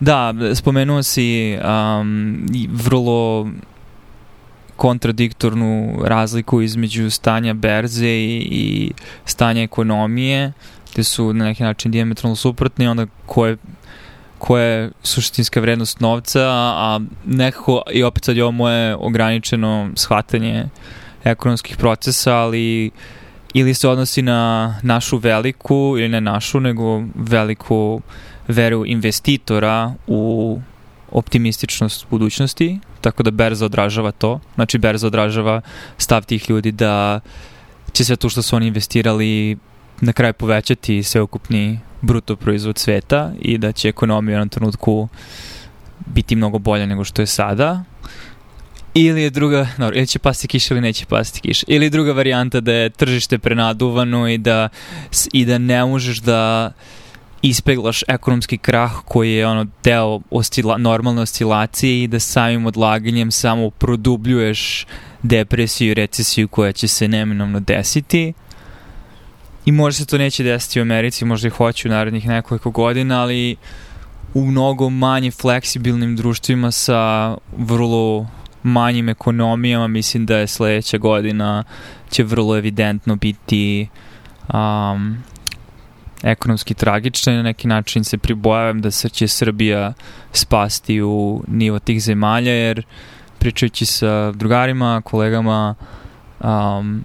Da, spomenuo si um, vrlo kontradiktornu razliku između stanja berze i, i stanja ekonomije, gde su na neki način diametralno suprotni, onda koje koja je suštinska vrednost novca, a nekako, i opet sad je ovo moje ograničeno shvatanje ekonomskih procesa, ali ili se odnosi na našu veliku, ili ne našu, nego veliku veru investitora u optimističnost budućnosti, tako da berza odražava to. Znači, berza odražava stav tih ljudi da će sve to što su oni investirali na kraju povećati sveukupni bruto proizvod sveta i da će ekonomija u jednom trenutku biti mnogo bolja nego što je sada. Ili je druga, no, ili će pasti kiša ili neće pasti kiša. Ili druga varijanta da je tržište prenaduvano i da, i da ne možeš da ispeglaš ekonomski krah koji je ono deo oscila, normalne oscilacije i da samim odlaganjem samo produbljuješ depresiju i recesiju koja će se neminovno desiti. I možda se to neće desiti u Americi, možda i hoće u narednih nekoliko godina, ali u mnogo manje fleksibilnim društvima sa vrlo manjim ekonomijama, mislim da je sledeća godina će vrlo evidentno biti um, ekonomski tragična i na neki način se pribojavam da se će Srbija spasti u nivo tih zemalja, jer pričajući sa drugarima, kolegama, um,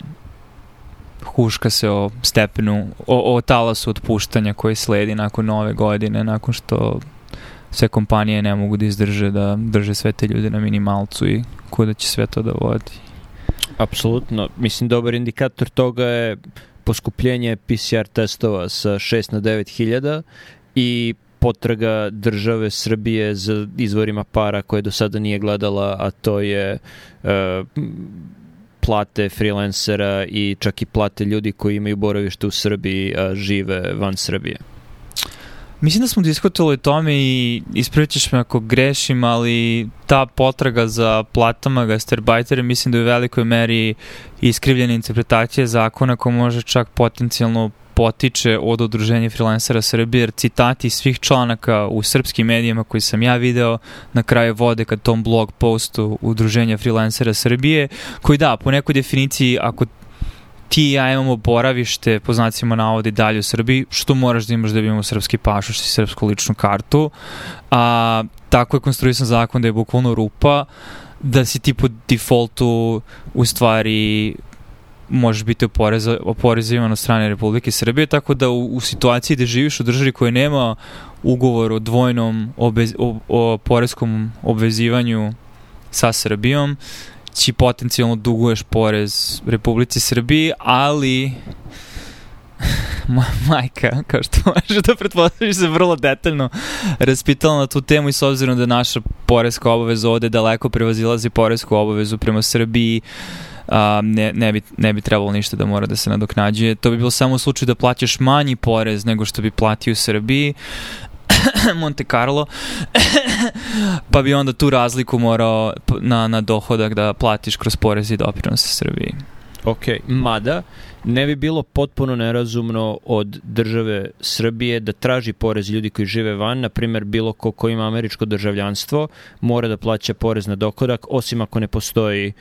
huška se o stepenu, o, o talasu otpuštanja koji sledi nakon nove godine, nakon što sve kompanije ne mogu da izdrže da drže sve te ljude na minimalcu i kuda će sve to da vodi. Apsolutno. Mislim, dobar indikator toga je poskupljenje PCR testova sa 6 na 9 hiljada i potraga države Srbije za izvorima para koje do sada nije gledala, a to je uh, plate freelancera i čak i plate ljudi koji imaju boravište u Srbiji, a žive van Srbije. Mislim da smo diskutovali o tome i ispravit ćeš me ako grešim, ali ta potraga za platama gastarbajtere mislim da je u velikoj meri iskrivljena interpretacija zakona koja može čak potencijalno potiče od udruženja freelancera Srbije, jer citati svih članaka u srpskim medijima koji sam ja video na kraju vode ka tom blog postu udruženja freelancera Srbije, koji da, po nekoj definiciji, ako ti i ja imamo boravište, po znacima navodi dalje u Srbiji, što moraš da imaš da bi imamo srpski pašoš i srpsku ličnu kartu. A, tako je konstruisan zakon da je bukvalno rupa, da si ti po defaultu u stvari možeš biti oporezivan od strane Republike Srbije, tako da u, u situaciji gde živiš u državi koja nema ugovor o dvojnom obez, o, o poreskom obvezivanju sa Srbijom,ći potencijalno duguješ porez Republici Srbiji, ali majka, kao što može da pretpostaviš, se vrlo detaljno raspitala na tu temu i s obzirom da naša poreska obaveza ovde daleko prevazilazi poresku obavezu prema Srbiji, a, ne, ne, bi, ne bi trebalo ništa da mora da se nadoknađuje. To bi bilo samo u slučaju da plaćaš manji porez nego što bi platio u Srbiji, Monte Carlo, pa bi onda tu razliku morao na, na dohodak da platiš kroz porez i doprinose Srbiji. Ok, mada ne bi bilo potpuno nerazumno od države Srbije da traži porez ljudi koji žive van, na primjer bilo ko ko ima američko državljanstvo mora da plaća porez na dohodak, osim ako ne postoji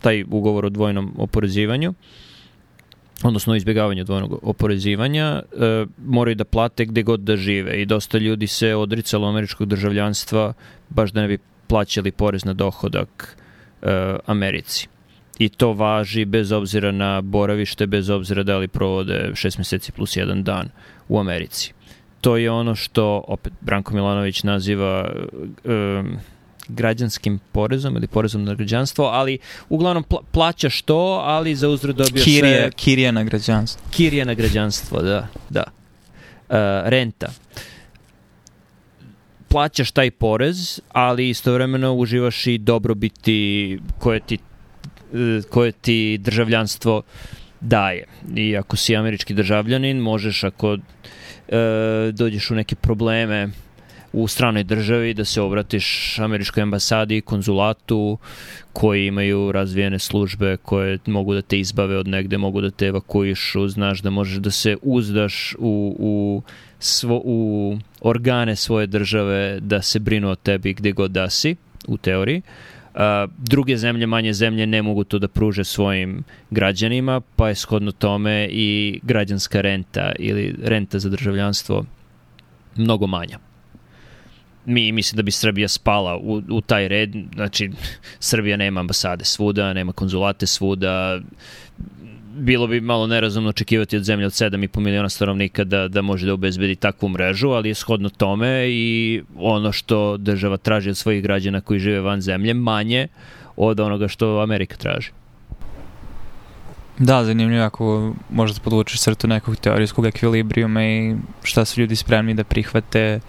taj ugovor o dvojnom oporezivanju odnosno izbjegavanju dvojnog oporezivanja, e, moraju da plate gde god da žive i dosta ljudi se odricalo američkog državljanstva baš da ne bi plaćali porez na dohodak e, Americi. I to važi bez obzira na boravište, bez obzira da li provode šest meseci plus jedan dan u Americi. To je ono što, opet, Branko Milanović naziva e, građanskim porezom ili porezom na građanstvo, ali uglavnom pla plaćaš to, ali za uzred dobio kirije, sve... Kirija na građanstvo. Kirija na građanstvo, da. da. Uh, renta. Plaćaš taj porez, ali istovremeno uživaš i dobrobiti koje ti, e, koje ti državljanstvo daje. I ako si američki državljanin, možeš ako uh, dođeš u neke probleme u stranoj državi da se obratiš američkoj ambasadi, konzulatu koji imaju razvijene službe koje mogu da te izbave od negde, mogu da te evakuišu, znaš da možeš da se uzdaš u, u svo, u organe svoje države da se brinu o tebi gde god da si, u teoriji. Uh, druge zemlje, manje zemlje ne mogu to da pruže svojim građanima, pa je shodno tome i građanska renta ili renta za državljanstvo mnogo manja mi mislim da bi Srbija spala u, u taj red, znači Srbija nema ambasade svuda, nema konzulate svuda, bilo bi malo nerazumno očekivati od zemlje od 7,5 miliona stanovnika da, da može da obezbedi takvu mrežu, ali je shodno tome i ono što država traži od svojih građana koji žive van zemlje manje od onoga što Amerika traži. Da, zanimljivo ako možda podvučeš crtu nekog teorijskog ekvilibrijuma i šta su ljudi spremni da prihvate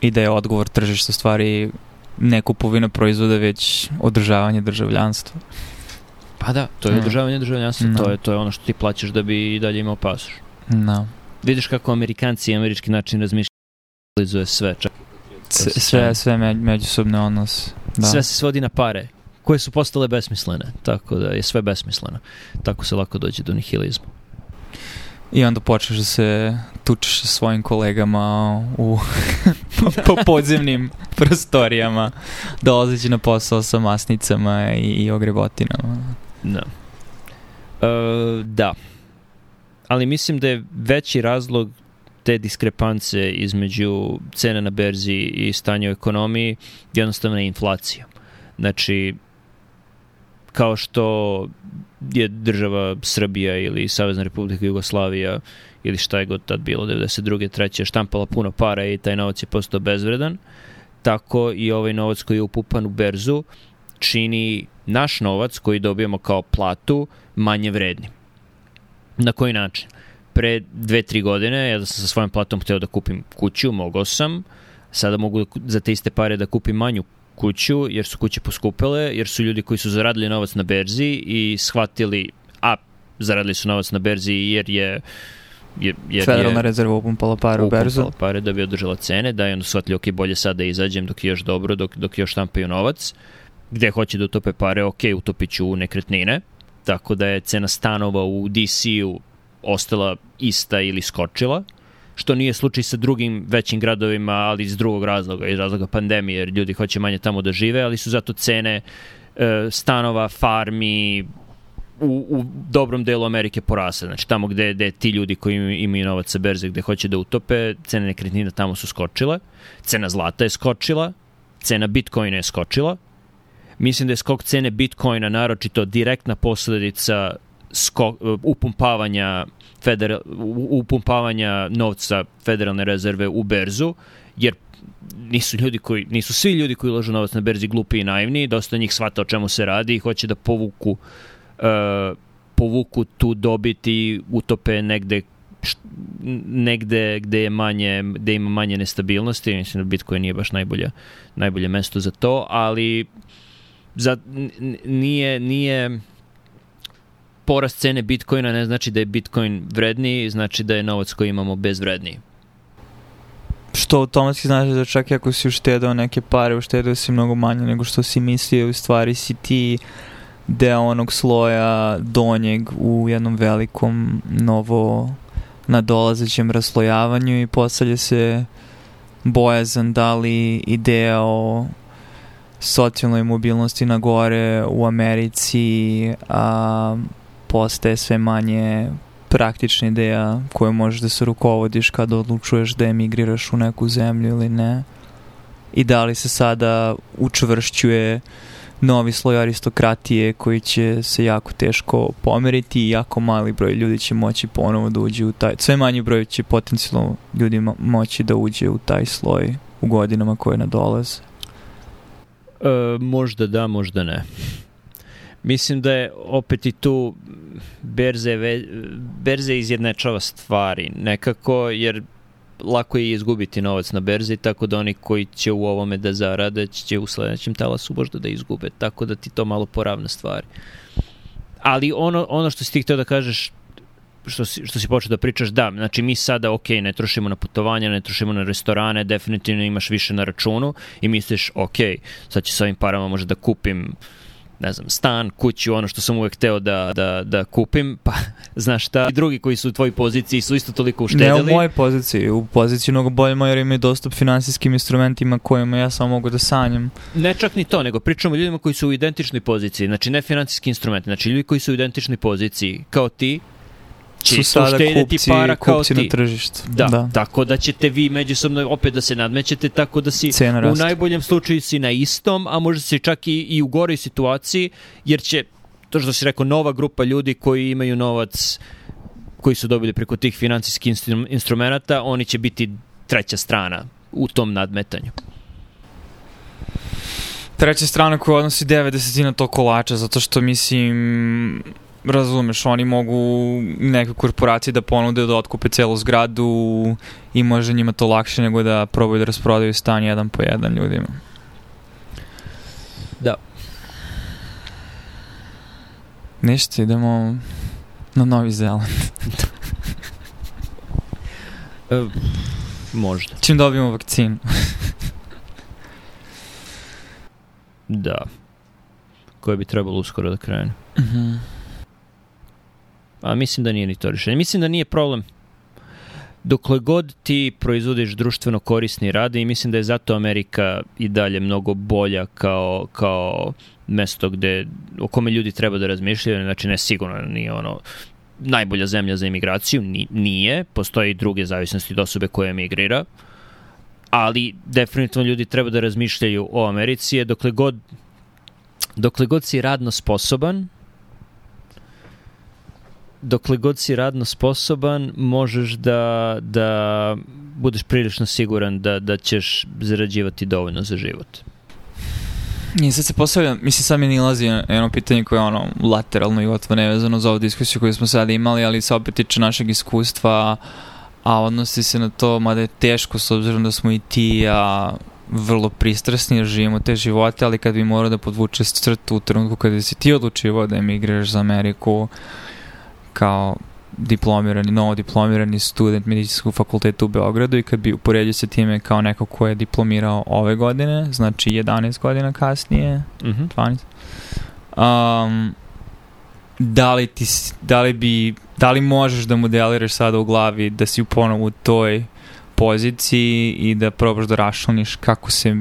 i da je odgovor tržišta stvari ne kupovina proizvoda, već održavanje državljanstva. Pa da, to je mm. održavanje državljanstva, no. to, je, to je ono što ti plaćaš da bi i dalje imao pasoš. No. Vidiš kako amerikanci i američki način razmišljaju sve. Čak sve, sve međusobne odnos. Da. Sve se svodi na pare, koje su postale besmislene, tako da je sve besmisleno. Tako se lako dođe do nihilizma. I onda počneš da se tučeš sa svojim kolegama u, po podzemnim prostorijama, dolazeći na posao sa masnicama i, i ogrebotinama. Da. E, da. Ali mislim da je veći razlog te diskrepance između cene na berzi i stanja u ekonomiji jednostavno je inflacija. Znači, kao što je država Srbija ili Savezna Republika Jugoslavija ili šta je god tad bilo, 92. treće, štampala puno para i taj novac je postao bezvredan, tako i ovaj novac koji je upupan u berzu čini naš novac koji dobijamo kao platu manje vrednim. Na koji način? Pre dve, tri godine, ja da sam sa svojom platom hteo da kupim kuću, mogao sam, sada mogu za te iste pare da kupim manju kuću, jer su kuće poskupele, jer su ljudi koji su zaradili novac na berzi i shvatili, a zaradili su novac na berzi jer je jer, jer Federalna je, rezerva upumpala pare u berzu. Upumpala pare da bi održala cene, da je onda shvatili, ok, bolje sad da izađem dok je još dobro, dok, dok još štampaju novac. Gde hoće da utope pare, ok, utopit ću u nekretnine. Tako da je cena stanova u DC-u ostala ista ili skočila što nije slučaj sa drugim većim gradovima, ali iz drugog razloga, iz razloga pandemije, jer ljudi hoće manje tamo da žive, ali su zato cene e, stanova, farmi, u, u dobrom delu Amerike porasle. Znači tamo gde, gde ti ljudi koji imaju novac sa berze gde hoće da utope, cene nekretnina tamo su skočile, cena zlata je skočila, cena bitcoina je skočila. Mislim da je skok cene bitcoina naročito direktna posledica skok, upumpavanja federal, upumpavanja novca federalne rezerve u berzu, jer nisu ljudi koji nisu svi ljudi koji ulažu novac na berzi glupi i naivni, dosta njih shvata o čemu se radi i hoće da povuku uh, povuku tu dobit i utope negde negde gde je manje gde ima manje nestabilnosti, mislim da Bitcoin nije baš najbolje najbolje mesto za to, ali za, nije nije porast cene Bitcoina ne znači da je Bitcoin vredniji, znači da je novac koji imamo bezvredniji. Što automatski znači da čak ako si uštedao neke pare, uštedao si mnogo manje nego što si mislio, u stvari si ti deo onog sloja donjeg u jednom velikom novo nadolazećem raslojavanju i postavlja se bojazan da li ideja o socijalnoj mobilnosti na gore u Americi a, postaje sve manje praktična ideja koju možeš da se rukovodiš kada odlučuješ da emigriraš u neku zemlju ili ne. I da li se sada učvršćuje novi sloj aristokratije koji će se jako teško pomeriti i jako mali broj ljudi će moći ponovo da uđe u taj, sve manji broj će potencijalno ljudi moći da uđe u taj sloj u godinama koje nadolaze. E, možda da, možda ne. Mislim da je opet i tu berze, berze izjednečava stvari nekako, jer lako je izgubiti novac na berzi, tako da oni koji će u ovome da zarade, će u sledećem talasu možda da izgube, tako da ti to malo poravna stvari. Ali ono, ono što si ti htio da kažeš, što si, što si počeo da pričaš, da, znači mi sada, ok, ne trošimo na putovanja, ne trošimo na restorane, definitivno imaš više na računu i misliš, ok, sad ću sa ovim parama možda da kupim ne znam, stan, kuću, ono što sam uvek hteo da, da, da kupim, pa znaš šta, i drugi koji su u tvojoj poziciji su isto toliko uštedili. Ne u mojoj poziciji, u poziciji mnogo bolje jer imaju dostup finansijskim instrumentima kojima ja samo mogu da sanjam. Ne čak ni to, nego pričamo o ljudima koji su u identičnoj poziciji, znači ne finansijski instrumenti, znači ljudi koji su u identičnoj poziciji, kao ti, su sada kupci, para kao kupci ti. na tržištu. Da, da, tako da ćete vi međusobno opet da se nadmećete, tako da si u najboljem slučaju si na istom, a možda si čak i, i u goroj situaciji, jer će, to što si rekao, nova grupa ljudi koji imaju novac koji su dobili preko tih financijskih instrumenta, oni će biti treća strana u tom nadmetanju. Treća strana koja odnosi 9 desetina to kolača, zato što mislim razumeš, oni mogu neke korporacije da ponude da otkupe celu zgradu i može njima to lakše nego da probaju da rasprodaju stan jedan po jedan ljudima. Da. Ništa, idemo na Novi Zeland. e, možda. Čim dobijemo vakcinu. da. Koje bi trebalo uskoro da krene. Mhm. Mm A mislim da nije ni to rešenje. Mislim da nije problem dokle god ti proizvodiš društveno korisni rad i mislim da je zato Amerika i dalje mnogo bolja kao, kao mesto gde, o kome ljudi treba da razmišljaju, znači ne sigurno nije ono najbolja zemlja za emigraciju, Ni, nije, postoje i druge zavisnosti od osobe koja emigrira, ali definitivno ljudi treba da razmišljaju o Americi, dokle god dokle god si radno sposoban, dokle god si radno sposoban, možeš da, da budeš prilično siguran da, da ćeš zarađivati dovoljno za život. I sad se postavlja, mislim sad mi nilazi jedno pitanje koje je ono lateralno i otvo nevezano za ovu diskusiju koju smo sada imali, ali se opet tiče našeg iskustva, a odnosi se na to, mada je teško s obzirom da smo i ti, a vrlo pristrasni, jer živimo te živote, ali kad bi morao da podvuče crtu u trenutku kada si ti odlučivo da emigriraš za Ameriku, kao diplomirani, novo diplomirani student medicinskog fakulteta u Beogradu i kad bi uporedio se time kao neko ko je diplomirao ove godine, znači 11 godina kasnije, mm -hmm. 12, um, da li, ti, da li bi, da li možeš da modeliraš sada u glavi da si ponovo u toj poziciji i da probaš da rašlaniš kako se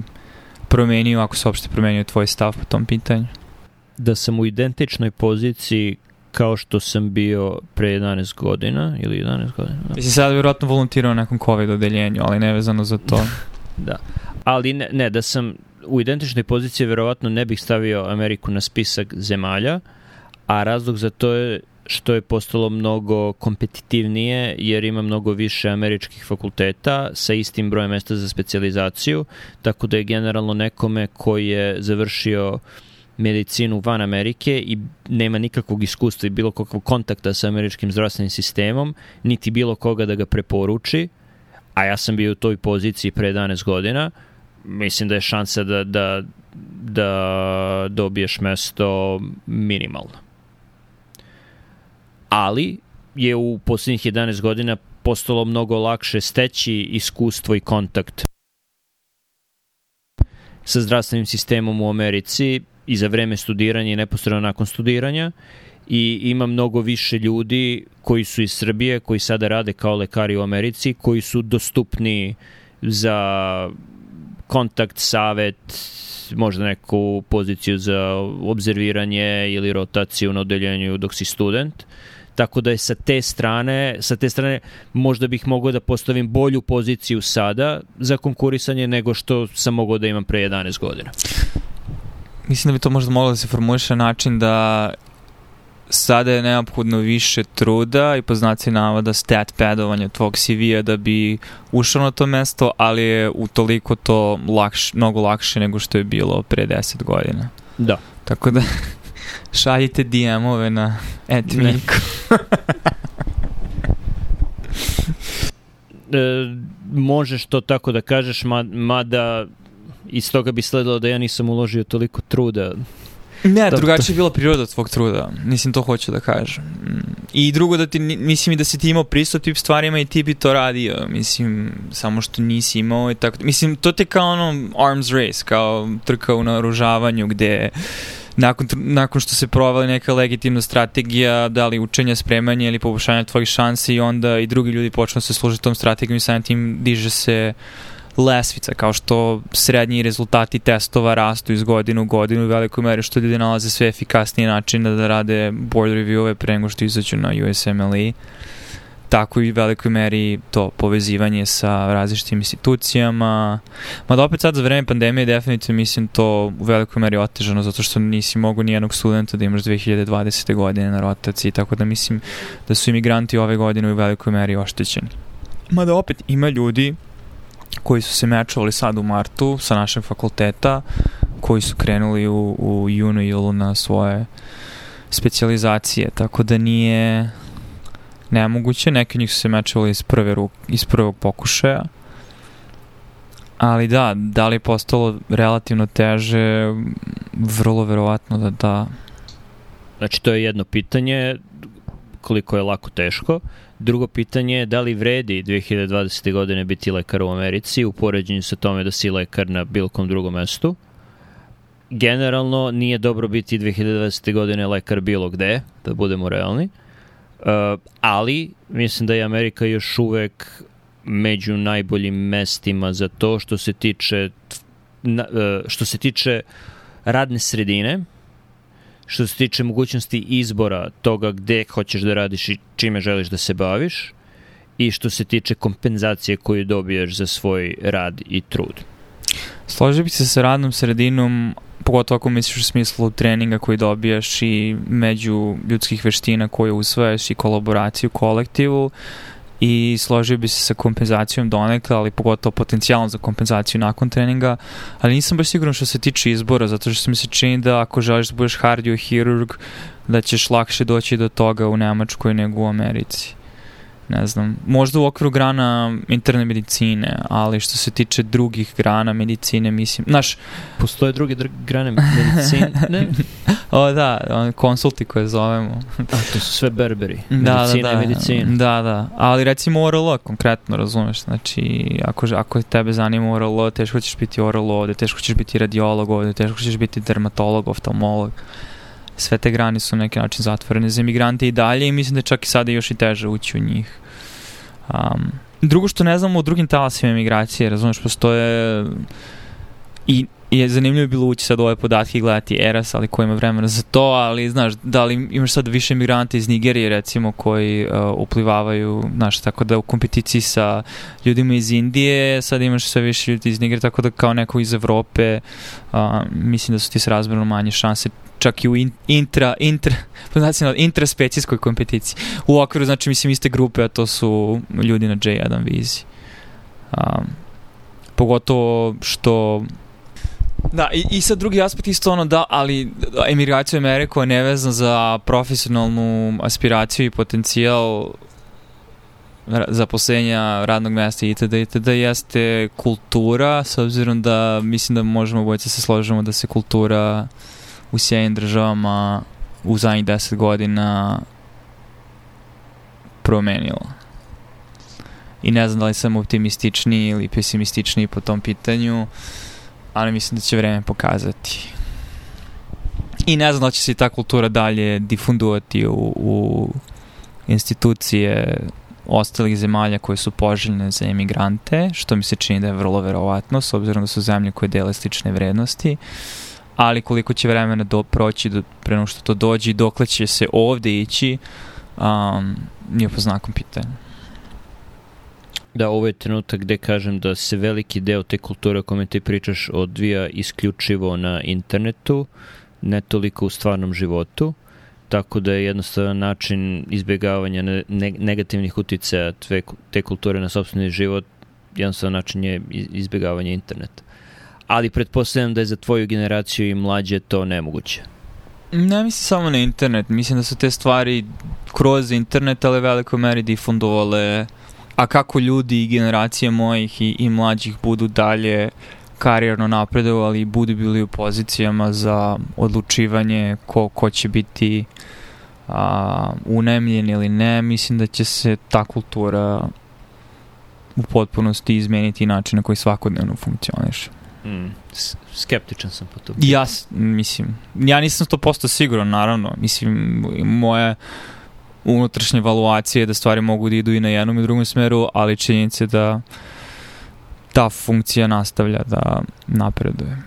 promenio, ako se uopšte promenio tvoj stav po tom pitanju? Da sam u identičnoj poziciji kao što sam bio pre 11 godina ili 11 godina. Da. Mislim sad vjerojatno volontirao na nekom COVID odeljenju, ali nevezano za to. da. Ali ne, ne, da sam u identičnoj poziciji verovatno ne bih stavio Ameriku na spisak zemalja, a razlog za to je što je postalo mnogo kompetitivnije jer ima mnogo više američkih fakulteta sa istim brojem mesta za specializaciju, tako da je generalno nekome koji je završio uh, medicinu van Amerike i nema nikakvog iskustva i bilo kakvog kontakta sa američkim zdravstvenim sistemom, niti bilo koga da ga preporuči, a ja sam bio u toj poziciji pre 11 godina, mislim da je šansa da, da, da dobiješ mesto minimalna. Ali je u poslednjih 11 godina postalo mnogo lakše steći iskustvo i kontakt sa zdravstvenim sistemom u Americi i za vreme studiranja i neposredno nakon studiranja i ima mnogo više ljudi koji su iz Srbije, koji sada rade kao lekari u Americi, koji su dostupni za kontakt, savet, možda neku poziciju za obzerviranje ili rotaciju na odeljenju dok si student. Tako da je sa te strane, sa te strane možda bih mogao da postavim bolju poziciju sada za konkurisanje nego što sam mogao da imam pre 11 godina mislim da bi to možda moglo da se formuliše na način da sada je neophodno više truda i po znaci navoda stat padovanja tvog CV-a da bi ušao na to mesto, ali je u toliko to lakš, mnogo lakše nego što je bilo pre 10 godina. Da. Tako da šaljite DM-ove na etminku. e, možeš to tako da kažeš, mada iz toga bi sledilo da ja nisam uložio toliko truda Ne, da, drugačije je bila priroda tvog truda. Mislim, to hoću da kažem. I drugo, da ti, mislim i da si ti imao pristup tip stvarima i ti bi to radio. Mislim, samo što nisi imao i tako. Mislim, to te kao ono arms race, kao trka u naoružavanju gde nakon, nakon što se provali neka legitimna strategija, da li učenja, spremanja ili poboljšanja tvojih šansi i onda i drugi ljudi počnu se služiti tom strategijom i samim tim diže se lesvica, kao što srednji rezultati testova rastu iz godinu u godinu u velikoj meri što ljudi nalaze sve efikasnije načine da rade board review-ove pre nego što izađu na USMLE tako i u velikoj meri to povezivanje sa različitim institucijama. Mada opet sad za vreme pandemije definitivno mislim to u velikoj meri otežano zato što nisi mogu nijednog studenta da imaš 2020. godine na rotaciji, tako da mislim da su imigranti ove godine u velikoj meri oštećeni. Mada opet ima ljudi koji su se mečovali sad u martu sa našeg fakulteta, koji su krenuli u, u junu i julu na svoje specializacije, tako da nije nemoguće, neki njih su se mečevali iz, prve ruk, iz prvog pokušaja, ali da, da li je postalo relativno teže, vrlo verovatno da da. Znači, to je jedno pitanje, koliko je lako teško. Drugo pitanje je da li vredi 2020. godine biti lekar u Americi u poređenju sa tome da si lekar na bilo kom drugom mestu. Generalno nije dobro biti 2020. godine lekar bilo gde, da budemo realni. Uh, ali mislim da je Amerika još uvek među najboljim mestima za to što se tiče na, uh, što se tiče radne sredine, što se tiče mogućnosti izbora toga gde hoćeš da radiš i čime želiš da se baviš i što se tiče kompenzacije koju dobiješ za svoj rad i trud. Složio bih se sa radnom sredinom, pogotovo ako misliš u smislu treninga koji dobijaš i među ljudskih veština koje usvajaš i kolaboraciju kolektivu i složio bi se sa kompenzacijom donekle, ali pogotovo potencijalom za kompenzaciju nakon treninga, ali nisam baš siguran što se tiče izbora, zato što mi se čini da ako želiš da budeš kardiohirurg, da ćeš lakše doći do toga u Nemačkoj nego u Americi ne znam, možda u okviru grana interne medicine, ali što se tiče drugih grana medicine, mislim, znaš... Postoje druge dr grane medicine? Ne? o, da, konsulti koje zovemo. A, to su sve berberi. Medicina da, da, da, medicina. Da, da, ali recimo ORL, konkretno, razumeš, znači, ako, ako tebe zanima ORL, teško ćeš biti ORL ovde, teško ćeš biti radiolog ovde, teško ćeš biti dermatolog, oftalmolog sve te grane su na neki način zatvorene za imigrante i dalje i mislim da je čak i sada još i teže ući u njih. Um, drugo što ne znamo o drugim talasima imigracije, razumeš, postoje i je zanimljivo bilo ući sad ove podatke i gledati ERAS, ali ko ima vremena za to, ali znaš, da li imaš sad više imigranta iz Nigerije recimo koji uh, uplivavaju, znaš, tako da u kompeticiji sa ljudima iz Indije, sad imaš sve više ljudi iz Nigerije, tako da kao neko iz Evrope, uh, mislim da su ti s razmjerno manje šanse čak i u in, intra, intra, intraspecijskoj kompeticiji. U okviru, znači, mislim, iste grupe, a to su ljudi na J1 vizi. Um, pogotovo što Da, i, i sad drugi aspekt isto ono da, ali emigracija u Ameriku je nevezana za profesionalnu aspiraciju i potencijal zaposlenja radnog mesta itd. itd. jeste kultura, s obzirom da mislim da možemo obojiti se složimo da se kultura u sjajnim državama u zadnjih deset godina promenila. I ne znam da li sam optimističniji ili pesimističniji po tom pitanju, ali mislim da će vreme pokazati. I ne znam da će se ta kultura dalje difundovati u, u institucije ostalih zemalja koje su poželjne za emigrante, što mi se čini da je vrlo verovatno, s obzirom da su zemlje koje dele slične vrednosti. Uh, ali koliko će vremena do, proći do, pre što to dođe i dokle će se ovde ići, um, nije po znakom pitanja. Da, ovo je trenutak gde kažem da se veliki deo te kulture o kome ti pričaš odvija isključivo na internetu, ne toliko u stvarnom životu, tako da je jednostavan način izbjegavanja ne, negativnih uticaja te kulture na sobstveni život, jednostavan način je izbjegavanje interneta ali pretpostavljam da je za tvoju generaciju i mlađe to nemoguće. Ne mislim samo na internet, mislim da su te stvari kroz internet, ali veliko meri difundovale, a kako ljudi i generacije mojih i, i mlađih budu dalje karijerno napredovali i budu bili u pozicijama za odlučivanje ko, ko će biti a, unemljen ili ne, mislim da će se ta kultura u potpunosti izmeniti način na koji svakodnevno funkcioniše. Mm, skeptičan sam po tom. Ja, mislim, ja nisam 100% siguran, naravno. Mislim, moje unutrašnje evaluacije da stvari mogu da idu i na jednom i drugom smeru, ali činjenica da ta funkcija nastavlja da napreduje.